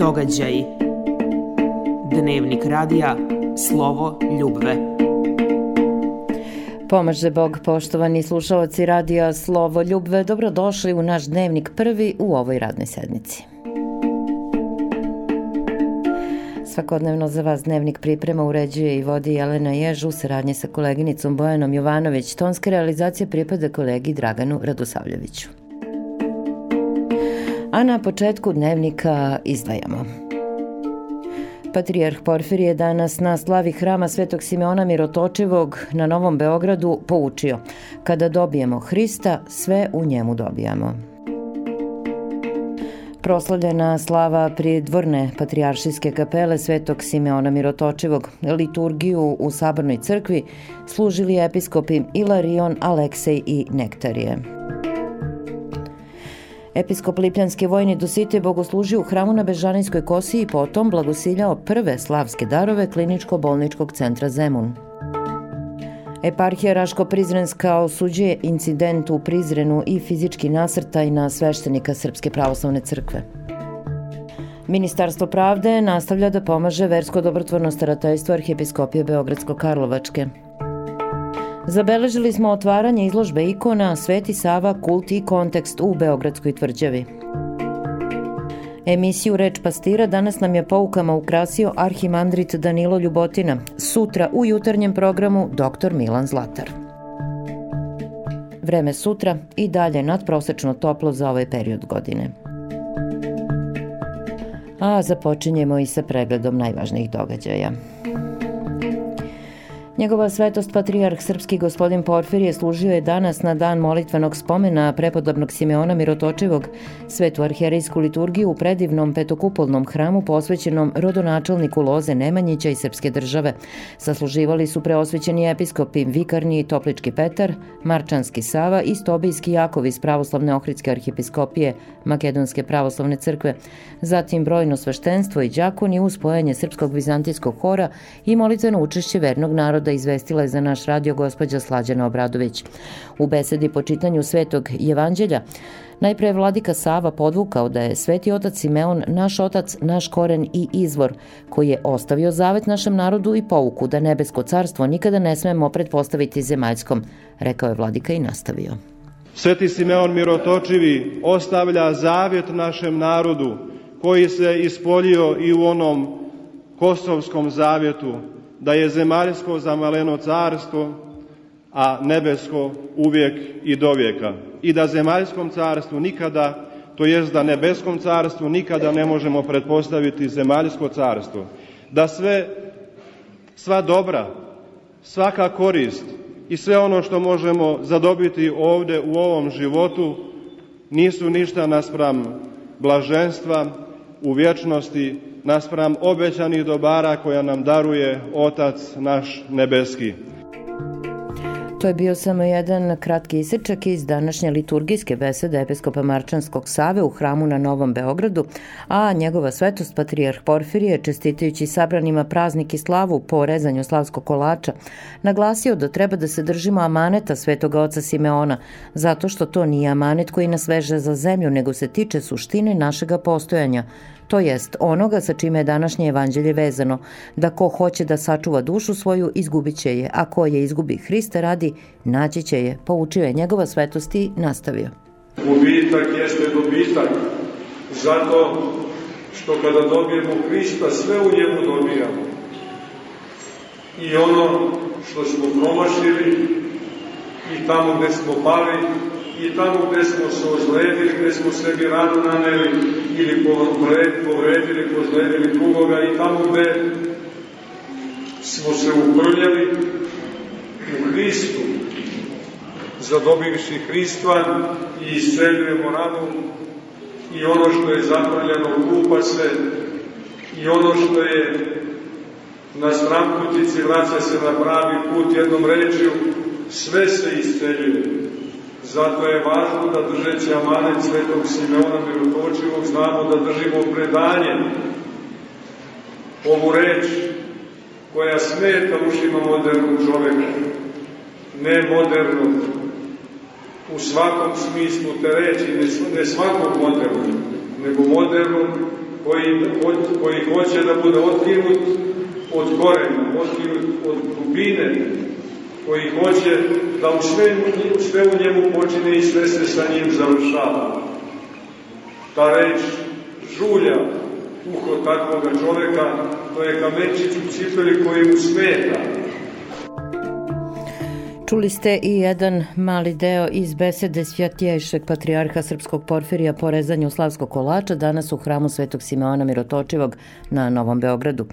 Događaj Dnevnik radija Slovo Ljubve Pomaže Bog, poštovani slušalci radija Slovo Ljubve, dobrodošli u naš dnevnik prvi u ovoj radnoj sednici. Svakodnevno za vas dnevnik priprema uređuje i vodi Jelena Jež u saradnji sa koleginicom Bojanom Jovanović. Tonska realizacija pripada kolegi Draganu Radosavljeviću. A na početku dnevnika izdvajamo. Patrijarh Porfirije danas na slavi hrama Svetog Simeona Mirotočevog na Novom Beogradu poučio Kada dobijemo Hrista, sve u njemu dobijamo proslavljena slava dvorne patrijaršijske kapele Svetog Simeona Mirotočivog, liturgiju u Sabornoj crkvi služili episkopi Ilarion, Aleksej i Nektarije. Episkop Lipljanski vojni Dosite bogoslužio u hramu na Bežanijskoj kosi i potom blagosiljao prve slavske darove kliničko-bolničkog centra Zemun. Eparhija Raško-Prizrenska osuđuje incident u Prizrenu i fizički nasrtaj na sveštenika Srpske pravoslavne crkve. Ministarstvo pravde nastavlja da pomaže versko-dobrotvorno starateljstvo Arhijepiskopije Beogradsko-Karlovačke. Zabeležili smo otvaranje izložbe ikona Sveti Sava, kult i kontekst u Beogradskoj tvrđavi. Emisiju Reč pastira danas nam je poukama ukrasio arhimandrit Danilo Ljubotina, sutra u jutarnjem programu dr. Milan Zlatar. Vreme sutra i dalje nadprosečno toplo za ovaj period godine. A započinjemo i sa pregledom najvažnijih događaja. Njegova svetost patrijarh srpski gospodin Porfirije služio je danas na dan molitvenog spomena prepodobnog Simeona Mirotočevog svetu arherijsku liturgiju u predivnom petokupolnom hramu posvećenom rodonačelniku Loze Nemanjića i Srpske države. Sasluživali su preosvećeni episkopi Vikarni i Toplički Petar, Marčanski Sava i Stobijski Jakov iz pravoslavne ohridske arhipiskopije Makedonske pravoslavne crkve, zatim brojno sveštenstvo i džakoni uz spojenje Srpskog vizantijskog hora i molitveno učešće vernog naroda naroda izvestila je za naš radio gospođa Slađana Obradović. U besedi po čitanju Svetog Evanđelja Najpre vladika Sava podvukao da je Sveti otac Simeon naš otac, naš koren i izvor, koji je ostavio zavet našem narodu i pouku da nebesko carstvo nikada ne smemo pretpostaviti zemaljskom, rekao je vladika i nastavio. Sveti Simeon Mirotočivi ostavlja zavjet našem narodu koji se ispolio i u onom Kosovskom zavjetu da je zemaljsko zamaleno carstvo, a nebesko uvijek i dovijeka. I da zemaljskom carstvu nikada, to jest da nebeskom carstvu nikada ne možemo pretpostaviti zemaljsko carstvo. Da sve, sva dobra, svaka korist i sve ono što možemo zadobiti ovde u ovom životu nisu ništa naspram blaženstva u vječnosti naspram obećanih dobara koja nam daruje Otac naš nebeski. To je bio samo jedan kratki isečak iz današnje liturgijske besede Episkopa Marčanskog Save u hramu na Novom Beogradu, a njegova svetost Patrijarh Porfirije, čestitajući sabranima praznik i slavu po rezanju slavskog kolača, naglasio da treba da se držimo amaneta svetoga oca Simeona, zato što to nije amanet koji nas veže za zemlju, nego se tiče suštine našega postojanja, to jest onoga sa čime je današnje evanđelje vezano, da ko hoće da sačuva dušu svoju, izgubit će je, a ko je izgubi Hrista radi, naći će je, poučio je njegova svetost i nastavio. Gubitak jeste dobitak, zato što kada dobijemo Hrista, sve u njemu dobijamo. I ono što smo promašili, i tamo gde smo pali, i tamo gde smo se ozledili, gde smo sebi ranu naneli ili povredili, pozledili drugoga i tamo gde smo se uprljali u Hristu, zadobivši Hristva i isceljujemo ranu i ono što je zaprljeno kupa se i ono što je na stranputici vraća se na pravi put jednom rečju, sve se isceljuje. Zato je važno da držeći amanet svetog Simeona Mirotočivog znamo da držimo predanje, ovu reč koja smeta ušima modernog čoveka, ne modernog, u svakom smislu te reči, ne, svakog modernog, nego modernog koji, koji hoće da bude otkinut od korena, otkinut od dubine, koji hoće da u sve, sve u njemu počine i sve se sa njim završava. Ta reč žulja uho takvoga čoveka, to je kamenčić u cipeli koji mu smeta, Čuli ste i jedan mali deo iz besede Svjatjejšeg patrijarha Srpskog Porfirija po rezanju Slavskog kolača danas u hramu Svetog Simeona Mirotočivog na Novom Beogradu.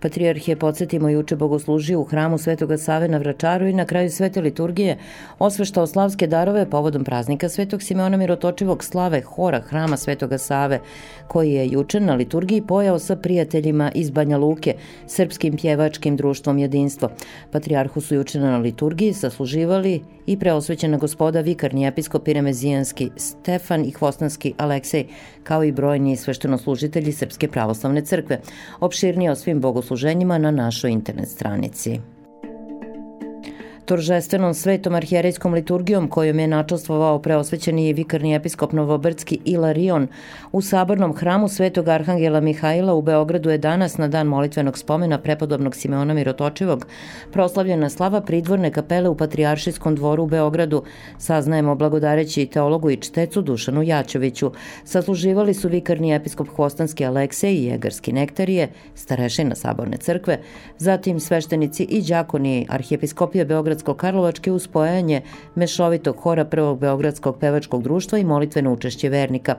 Patrijarh je, podsjetimo, juče bogoslužio u hramu Svetoga Save na Vračaru i na kraju Svete liturgije osveštao slavske darove povodom praznika Svetog Simeona Mirotočivog slave hora hrama Svetoga Save, koji je juče na liturgiji pojao sa prijateljima iz Banja Luke, Srpskim pjevačkim društvom Jedinstvo. Patrijarhu su juče na liturgiji sa zasluživali i preosvećena gospoda vikarni episkop Remezijanski Stefan i Hvostanski Aleksej, kao i brojni sveštenoslužitelji Srpske pravoslavne crkve. Opširnije o svim bogosluženjima na našoj internet stranici toržestvenom svetom arhijerejskom liturgijom kojom je načastvovao preosvećeni vikarni episkop Novobrdski Ilarion u sabornom hramu Svetog Arhangela Mihajla u Beogradu je danas na dan molitvenog spomena prepodobnog Simeona Mirotočivog proslavljena slava pridvorne kapele u Patrijaršijskom dvoru u Beogradu, saznajemo blagodareći teologu i čtecu Dušanu Jačeviću. Sasluživali su vikarni episkop Hvostanski Aleksej i Jegarski Nektarije, starešina saborne crkve, zatim sveštenici i đakoni arhijepiskopije Beograd Beogradsko-Karlovačke uz spojanje mešovitog hora Prvog Beogradskog pevačkog društva i molitveno učešće vernika.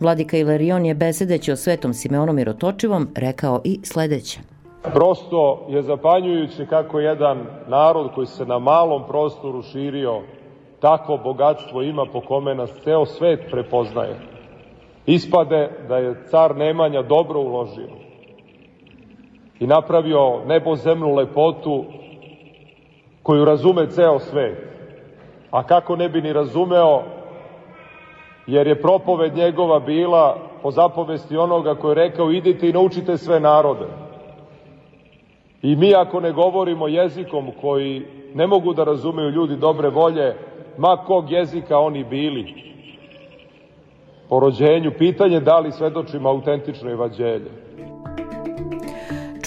Vladika Ilarion je besedeći o svetom Simeonom Mirotočivom rekao i sledeće. Prosto je zapanjujuće kako jedan narod koji se na malom prostoru širio takvo bogatstvo ima po kome nas ceo svet prepoznaje. Ispade da je car Nemanja dobro uložio i napravio nebo zemnu lepotu koju razume ceo svet. A kako ne bi ni razumeo, jer je propoved njegova bila po zapovesti onoga koji je rekao idite i naučite sve narode. I mi ako ne govorimo jezikom koji ne mogu da razumeju ljudi dobre volje, ma kog jezika oni bili, po rođenju, pitanje da li svedočimo autentično evanđelje.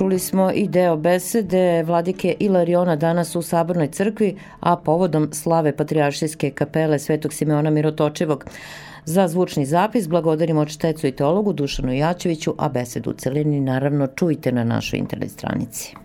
Čuli smo i deo besede vladike Ilariona danas u Sabornoj crkvi, a povodom slave Patriaršijske kapele Svetog Simeona Mirotočevog. Za zvučni zapis blagodarimo čtecu i teologu Dušanu Jačeviću, a besedu u celini naravno čujte na našoj internet stranici.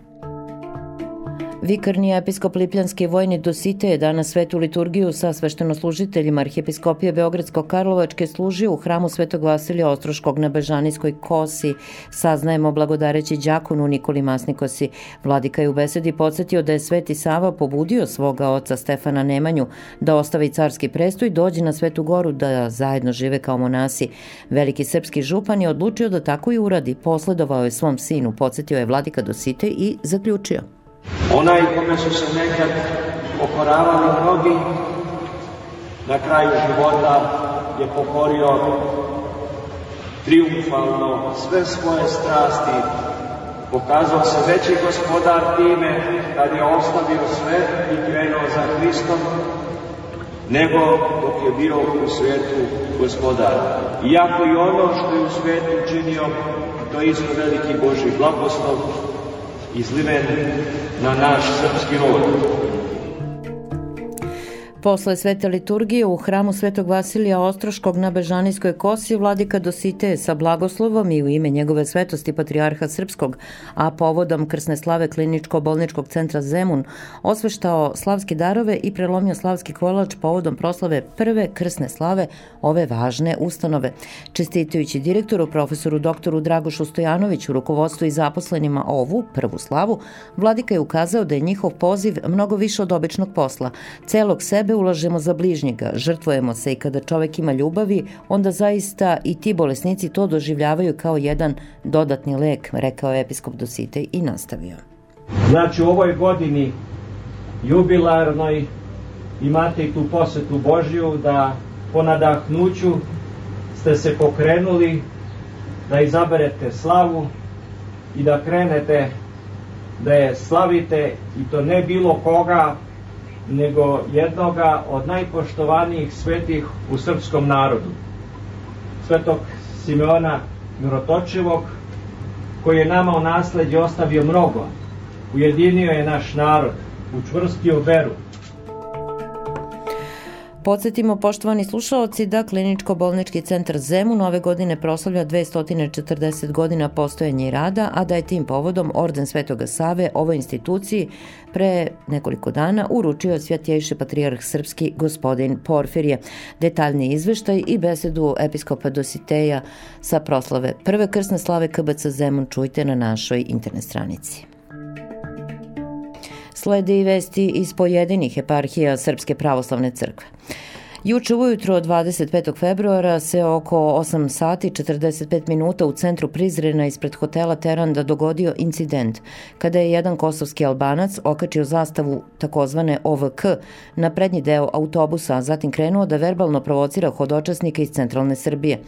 Vikarni episkop Lipljanski vojni Dosite je danas svetu liturgiju sa sveštenoslužiteljima arhijepiskopije Beogradsko-Karlovačke služio u hramu Svetog Vasilija Ostroškog na Bežanijskoj kosi. Saznajemo blagodareći đakonu Nikoli Masnikosi. Vladika je u besedi podsjetio da je Sveti Sava pobudio svoga oca Stefana Nemanju da ostavi carski presto i dođe na Svetu Goru da zajedno žive kao monasi. Veliki srpski župan je odlučio da tako i uradi. Posledovao je svom sinu, podsjetio je Vladika Dosite i zaključio. Onaj kome su se nekad pokoravali mnogi, na kraju života je pokorio triumfalno sve svoje strasti, pokazao se veći gospodar time kad je ostavio sve i krenuo za Hristom, nego dok je bio u svetu gospodar. Iako i ono što je u svetu učinio, to je isto veliki Boži blagoslov, izliven na naš srpski rod. Posle svete liturgije u hramu Svetog Vasilija Ostroškog na Bežanijskoj kosi vladika Dosite sa blagoslovom i u ime njegove svetosti Patrijarha Srpskog, a povodom krsne slave kliničko-bolničkog centra Zemun, osveštao slavske darove i prelomio slavski kolač povodom proslave prve krsne slave ove važne ustanove. Čestitajući direktoru, profesoru doktoru Dragošu Stojanoviću, rukovodstvu i zaposlenima ovu prvu slavu, vladika je ukazao da je njihov poziv mnogo više od običnog posla, celog sebe sebe ulažemo za bližnjega, žrtvujemo se i kada čovek ima ljubavi, onda zaista i ti bolesnici to doživljavaju kao jedan dodatni lek, rekao je episkop Dositej i nastavio. Znači u ovoj godini jubilarnoj imate i tu posetu Božju da po nadahnuću ste se pokrenuli da izaberete slavu i da krenete da je slavite i to ne bilo koga nego jednoga od najpoštovanijih svetih u srpskom narodu, svetog Simeona Mirotočevog, koji je nama u nasledđe ostavio mnogo, ujedinio je naš narod, učvrstio veru, Podsjetimo, poštovani slušalci, da Kliničko-bolnički centar Zemun ove godine proslavlja 240 godina postojanja i rada, a da je tim povodom Orden Svetoga Save ovoj instituciji pre nekoliko dana uručio Svjatjejše patrijarh srpski gospodin Porfirije. Detaljni izveštaj i besedu episkopa Dositeja sa proslave prve krsne slave KBC Zemun čujte na našoj internet stranici. Slede i vesti iz pojedinih eparhija Srpske pravoslavne crkve. Juče ujutro 25. februara se oko 8 sati 45 minuta u centru Prizrena ispred hotela Teranda dogodio incident kada je jedan kosovski albanac okačio zastavu takozvane OVK na prednji deo autobusa, a zatim krenuo da verbalno provocira hodočasnike iz centralne Srbije.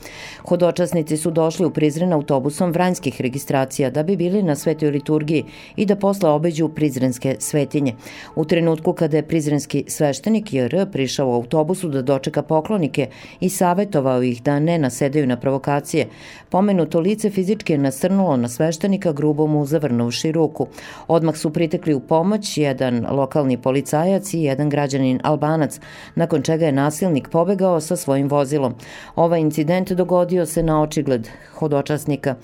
Hodočasnici su došli u Prizren autobusom vranjskih registracija da bi bili na svetoj liturgiji i da posle obeđu prizrenske svetinje. U trenutku kada je prizrenski sveštenik JR prišao u autobusu da da dočeka poklonike i savetovao ih da ne nasedaju na provokacije. Pomenuto lice fizički je nasrnulo na sveštenika grubo mu zavrnuvši ruku. Odmah su pritekli u pomoć jedan lokalni policajac i jedan građanin Albanac, nakon čega je nasilnik pobegao sa svojim vozilom. Ovaj incident dogodio se na očigled hodočasnika.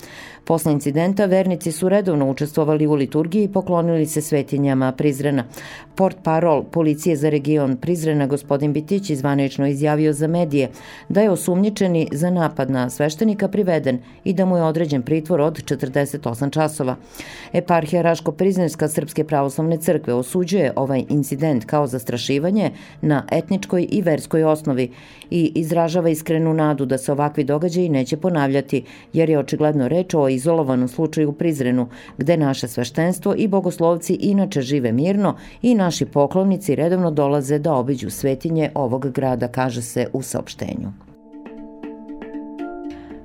Posle incidenta vernici su redovno učestvovali u liturgiji i poklonili se svetinjama Prizrena. Port parol policije za region Prizrena gospodin Bitić izvanično izjavio za medije da je osumnjičeni za napad na sveštenika priveden i da mu je određen pritvor od 48 časova. Eparhija Raško-Prizrenska Srpske pravoslavne crkve osuđuje ovaj incident kao zastrašivanje na etničkoj i verskoj osnovi i izražava iskrenu nadu da se ovakvi događaji neće ponavljati, jer je očigledno reč o izolovanom slučaju u Prizrenu, gde naše sveštenstvo i bogoslovci inače žive mirno i naši poklonici redovno dolaze da obiđu svetinje ovog grada, kaže se u saopštenju.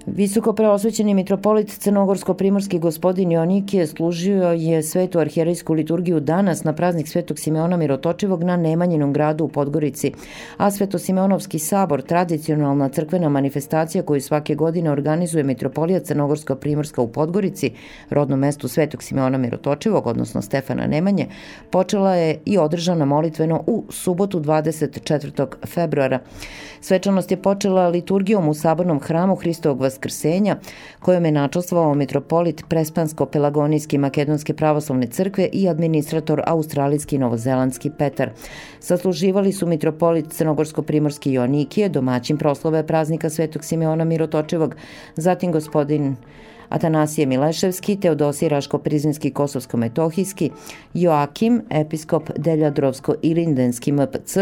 Visoko preosvećeni mitropolit Crnogorsko-primorski gospodin Jonikije služio je svetu arhijerejsku liturgiju danas na praznik Svetog Simeona Mirotočivog na Nemanjinom gradu u Podgorici, a Sveto-Simeonovski sabor, tradicionalna crkvena manifestacija koju svake godine organizuje mitropolija Crnogorsko-primorska u Podgorici, rodnom mestu Svetog Simeona Mirotočivog, odnosno Stefana Nemanje, počela je i održana molitveno u subotu 24. februara. Svečanost je počela liturgijom u sabornom hramu Hristovog Vaskrsenja, kojom je načostvovao mitropolit Prespansko-Pelagonijski makedonske pravoslavne crkve i administrator australijski novozelandski Petar. Sasluživali su mitropolit Crnogorsko-Primorski Joannikije, domaćin proslove praznika Svetog Simeona Mirotočevog, zatim gospodin Atanasije Mileševski, Teodosij Raško-Prizinski Kosovsko-Metohijski, Joakim, episkop Deljadrovsko-Ilindenski MPC,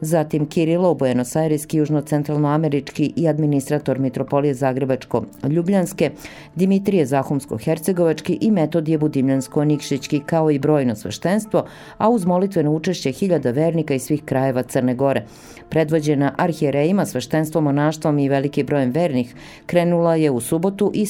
zatim Kirilo Buenos Aireski, južno-centralnoamerički i administrator Mitropolije Zagrebačko-Ljubljanske, Dimitrije Zahumsko-Hercegovački i Metodije Budimljansko-Nikšićki, kao i brojno sveštenstvo, a uz molitveno učešće hiljada vernika iz svih krajeva Crne Gore. Predvođena arhijerejima, sveštenstvom, monaštvom i veliki brojem vernih, krenula je u subotu i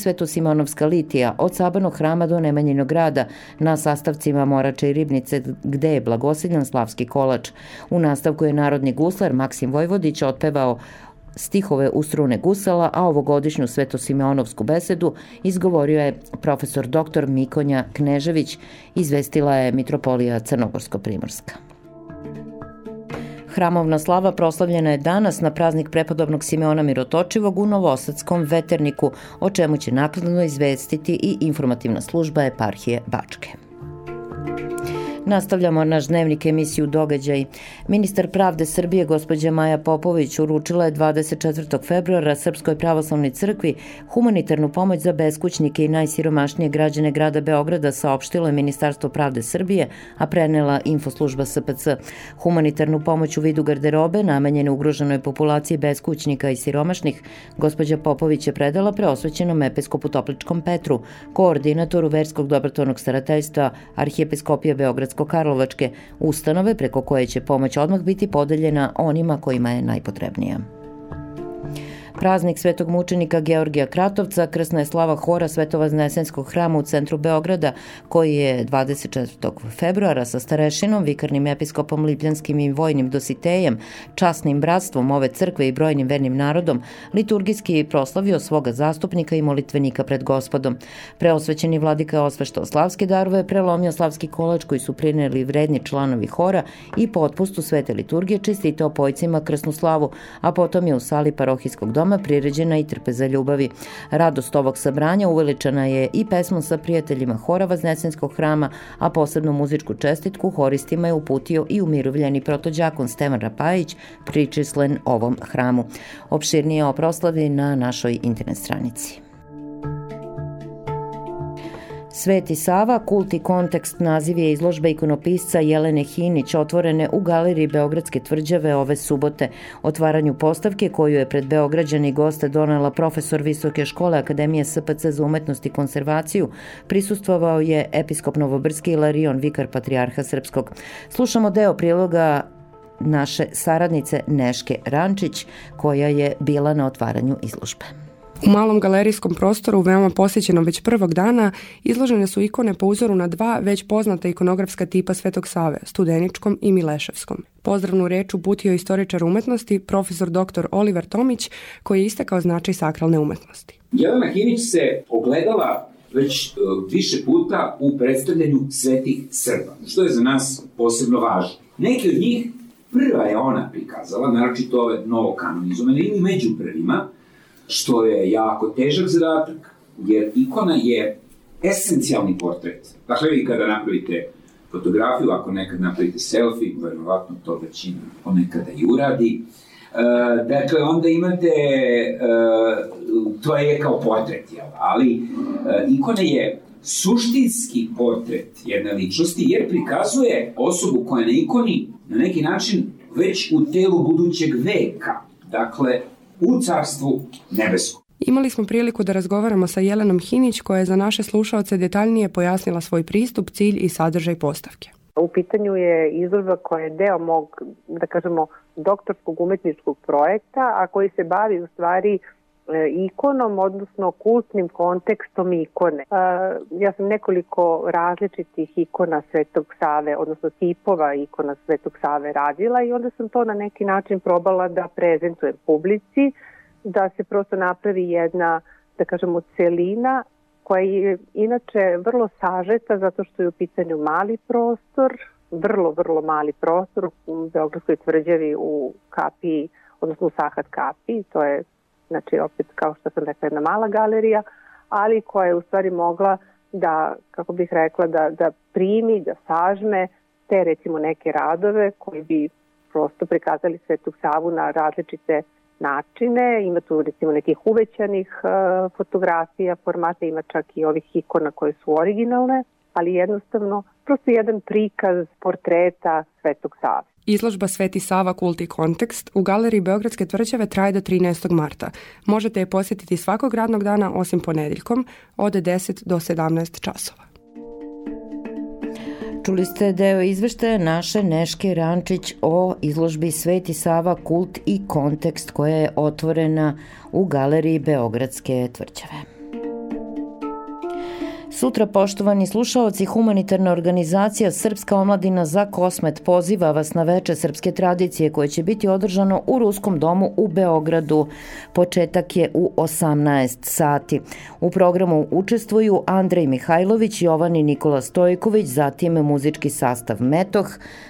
Svetosimonovska litija od Sabanog hrama do Nemanjinog grada na sastavcima Morače i Ribnice gde je blagosiljan slavski kolač. U nastavku je narodni guslar Maksim Vojvodić otpevao stihove u strune gusala, a ovogodišnju Svetosimeonovsku besedu izgovorio je profesor dr. Mikonja Knežević, izvestila je Mitropolija Crnogorsko-Primorska. Hramovna slava proslavljena je danas na praznik prepodobnog Simeona Mirotočivog u Novosadskom veterniku, o čemu će nakladno izvestiti i informativna služba eparhije Bačke. Nastavljamo naš dnevnik emisiju Događaj. Ministar pravde Srbije, gospođa Maja Popović, uručila je 24. februara Srpskoj pravoslavnoj crkvi humanitarnu pomoć za beskućnike i najsiromašnije građane grada Beograda, saopštilo je Ministarstvo pravde Srbije, a prenela infoslužba SPC. Humanitarnu pomoć u vidu garderobe, namenjene ugroženoj populaciji beskućnika i siromašnih, gospođa Popović je predala preosvećenom episkopu Topličkom Petru, koordinatoru Verskog dobrotvornog starateljstva Arhijepiskopije Beogradskog Sremsko-Karlovačke ustanove preko koje će pomoć odmah biti podeljena onima kojima je najpotrebnija. Praznik svetog mučenika Georgija Kratovca, krsna je slava hora Svetovaznesenskog hrama u centru Beograda, koji je 24. februara sa starešinom, vikarnim episkopom Lipljanskim i vojnim dositejem, časnim bratstvom ove crkve i brojnim vernim narodom, liturgijski proslavio svoga zastupnika i molitvenika pred gospodom. Preosvećeni vladika je osveštao slavske darove, prelomio slavski kolač koji su prineli vredni članovi hora i po otpustu svete liturgije čestitao pojcima krsnu slavu, a potom je u sali parohijskog doma priređena i trpe za ljubavi. Radost ovog sabranja uveličana je i pesmom sa prijateljima hora Vaznesenskog hrama, a posebno muzičku čestitku horistima je uputio i umirovljeni protođakon Stevan Rapajić, pričislen ovom hramu. Opširnije o proslavi na našoj internet stranici. Sveti Sava, kult i kontekst naziv je izložbe ikonopisca Jelene Hinić otvorene u galeriji Beogradske tvrđave ove subote. Otvaranju postavke koju je pred Beograđani goste donela profesor Visoke škole Akademije SPC za umetnost i konservaciju, prisustvovao je episkop Novobrski Ilarion, vikar Patrijarha Srpskog. Slušamo deo priloga naše saradnice Neške Rančić, koja je bila na otvaranju izložbe. U malom galerijskom prostoru, veoma posjećenom već prvog dana, izložene su ikone po uzoru na dva već poznata ikonografska tipa Svetog Save, Studeničkom i Mileševskom. Pozdravnu reč uputio istoričar umetnosti, profesor dr. Oliver Tomić, koji je istakao značaj sakralne umetnosti. Jelena Hinić se ogledala već uh, više puta u predstavljanju svetih Srba, što je za nas posebno važno. Neki od njih prva je ona prikazala, naročito ove novo kanonizovane ili među prvima, što je jako težak zadatak, jer ikona je esencijalni portret. Dakle, vi kada napravite fotografiju, ako nekad napravite selfie, verovatno to većina ponekada i uradi, Uh, dakle, onda imate, uh, to je kao portret, jel? ali uh, ikona je suštinski portret jedne ličnosti, jer prikazuje osobu koja je na ikoni na neki način već u telu budućeg veka. Dakle, u carstvu nebeskom. Imali smo priliku da razgovaramo sa Jelenom Hinić koja je za naše slušalce detaljnije pojasnila svoj pristup, cilj i sadržaj postavke. U pitanju je izložba koja je deo mog, da kažemo, doktorskog umetničkog projekta, a koji se bavi u stvari E, ikonom, odnosno kultnim kontekstom ikone. E, ja sam nekoliko različitih ikona Svetog Save, odnosno tipova ikona Svetog Save radila i onda sam to na neki način probala da prezentujem publici, da se prosto napravi jedna, da kažemo, celina koja je inače vrlo sažeta zato što je u pitanju mali prostor, vrlo, vrlo mali prostor u Beogradskoj tvrđavi u kapiji, odnosno u Sahat kapiji, to je znači opet kao što sam rekla jedna mala galerija, ali koja je u stvari mogla da, kako bih rekla, da, da primi, da sažme te recimo neke radove koji bi prosto prikazali Svetog Savu na različite načine, ima tu recimo nekih uvećanih uh, fotografija, formata, ima čak i ovih ikona koje su originalne, ali jednostavno prosto jedan prikaz portreta Svetog Save. Izložba Sveti Sava Kulti Kontekst u galeriji Beogradske tvrđave traje do 13. marta. Možete je posjetiti svakog radnog dana osim ponedeljkom od 10 do 17 časova. Čuli ste deo izveštaja naše Neške Rančić o izložbi Sveti Sava Kult i kontekst koja je otvorena u galeriji Beogradske tvrđave. Sutra, poštovani slušaoci, humanitarna organizacija Srpska omladina za kosmet poziva vas na veče srpske tradicije koje će biti održano u Ruskom domu u Beogradu. Početak je u 18 sati. U programu učestvuju Andrej Mihajlović, Jovan i Nikola Stojković, zatim muzički sastav Metoh,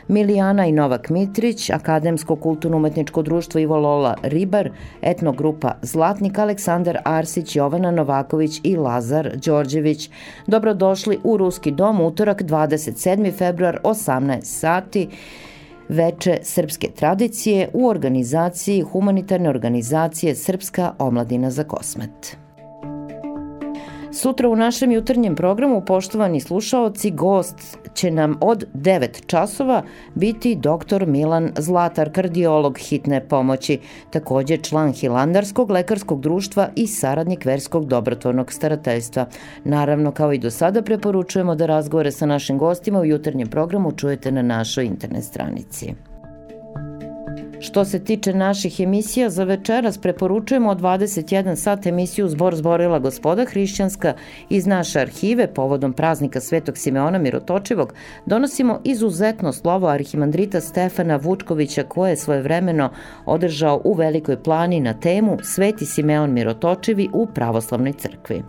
Milijana i Novak Mitrić, Akademsko kulturno-umetničko društvo Ivo Lola Ribar, etnogrupa Zlatnik Aleksandar Arsić, Jovana Novaković i Lazar Đorđević. Dobrodošli u Ruski dom, utorak 27. februar 18 sati veče srpske tradicije u organizaciji humanitarne organizacije Srpska omladina za kosmet. Sutra u našem jutarnjem programu, poštovani slušaoci, gost će nam od 9 časova biti dr. Milan Zlatar, kardiolog hitne pomoći, takođe član Hilandarskog lekarskog društva i saradnik verskog dobrotvornog starateljstva. Naravno, kao i do sada, preporučujemo da razgovore sa našim gostima u jutarnjem programu čujete na našoj internet stranici. Što se tiče naših emisija, za večeras preporučujemo 21 sat emisiju Zbor zborila gospoda hrišćanska iz naše arhive povodom praznika Svetog Simeona Mirotočivog. Donosimo izuzetno slovo arhimandrita Stefana Vučkovića koje je svojevremeno održao u Velikoj plani na temu Sveti Simeon Mirotočivi u pravoslavnoj crkvi.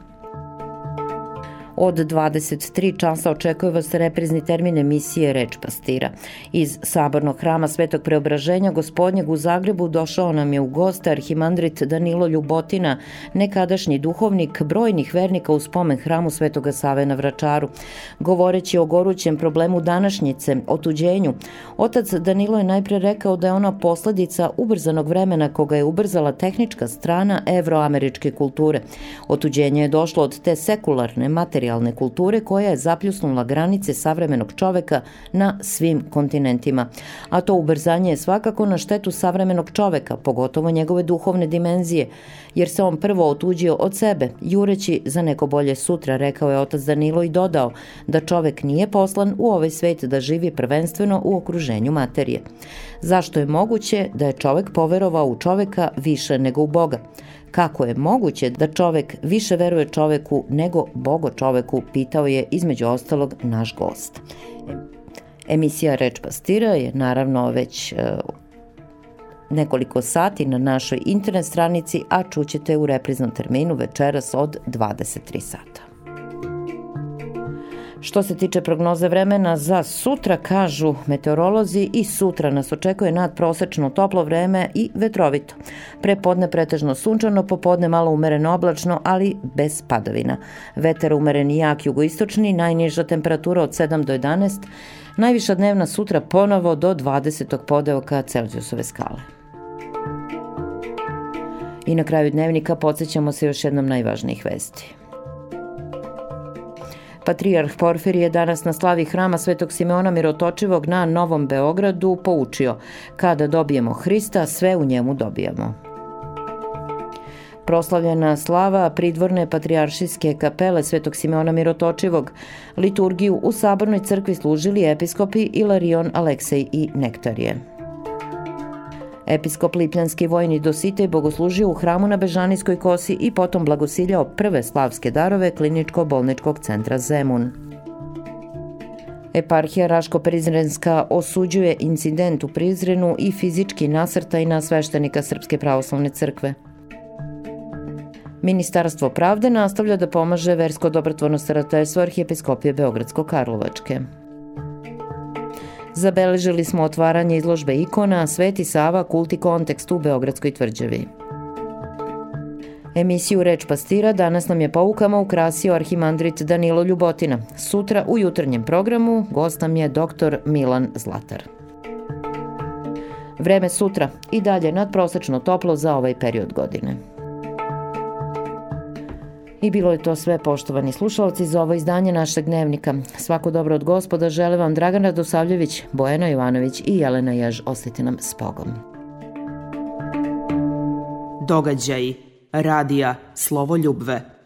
Od 23 časa očekuje vas reprizni termin emisije Reč pastira. Iz Sabornog hrama Svetog preobraženja gospodnjeg u Zagrebu došao nam je u goste arhimandrit Danilo Ljubotina, nekadašnji duhovnik brojnih vernika u spomen hramu Svetoga Save na Vračaru. Govoreći o gorućem problemu današnjice, otuđenju, otac Danilo je najpre rekao da je ona posledica ubrzanog vremena koga je ubrzala tehnička strana evroameričke kulture. Otuđenje je došlo od te sekularne materijalne materijalne kulture koja je zapljusnula granice savremenog čoveka na svim kontinentima. A to ubrzanje je svakako na štetu savremenog čoveka, pogotovo njegove duhovne dimenzije, jer se on prvo otuđio od sebe, jureći za neko bolje sutra, rekao je otac Danilo i dodao da čovek nije poslan u ovaj svet da živi prvenstveno u okruženju materije. Zašto je moguće da je čovek poverovao u čoveka više nego u Boga? Kako je moguće da čovek više veruje čoveku nego Bogo čoveku, pitao je između ostalog naš gost. Emisija Reč pastira je naravno već e, nekoliko sati na našoj internet stranici, a čućete u repriznom terminu večeras od 23 sata. Što se tiče prognoze vremena za sutra, kažu meteorolozi i sutra nas očekuje nadprosečno toplo vreme i vetrovito. Prepodne pretežno sunčano, popodne malo umereno oblačno, ali bez padavina. Veter umeren i jak jugoistočni, najniža temperatura od 7 do 11, najviša dnevna sutra ponovo do 20. podeoka Celzijusove skale. I na kraju dnevnika podsjećamo se još jednom najvažnijih vesti. Patrijarh Porfirije danas na slavi hrama Svetog Simeona Mirotočivog na Novom Beogradu poučio kada dobijemo Hrista, sve u njemu dobijamo. Proslavljena slava pridvorne patrijaršijske kapele Svetog Simeona Mirotočivog, liturgiju u Sabornoj crkvi služili episkopi Ilarion, Aleksej i Nektarije. Episkop Lipljanski vojni Dositej bogoslužio u hramu na Bežanijskoj kosi i potom blagosiljao prve slavske darove kliničko-bolničkog centra Zemun. Eparhija Raško-Prizrenska osuđuje incident u Prizrenu i fizički nasrtaj na sveštenika Srpske pravoslavne crkve. Ministarstvo pravde nastavlja da pomaže versko dobrotvorno starateljstvo arhijepiskopije Beogradsko-Karlovačke. Zabeležili smo otvaranje izložbe ikona Sveti Sava kult i kontekst u Beogradskoj tvrđavi. Emisiju Reč pastira danas nam je poukama ukrasio arhimandrit Danilo Ljubotina. Sutra u jutarnjem programu gost nam je dr. Milan Zlatar. Vreme sutra i dalje nadprosečno toplo za ovaj period godine. I bilo je to sve, poštovani slušalci, za ovo izdanje našeg dnevnika. Svako dobro od gospoda žele vam Dragana Dosavljević, Bojana Jovanović i Jelena Jež. Ostite nam s Bogom. Događaj. Radija. Slovo ljubve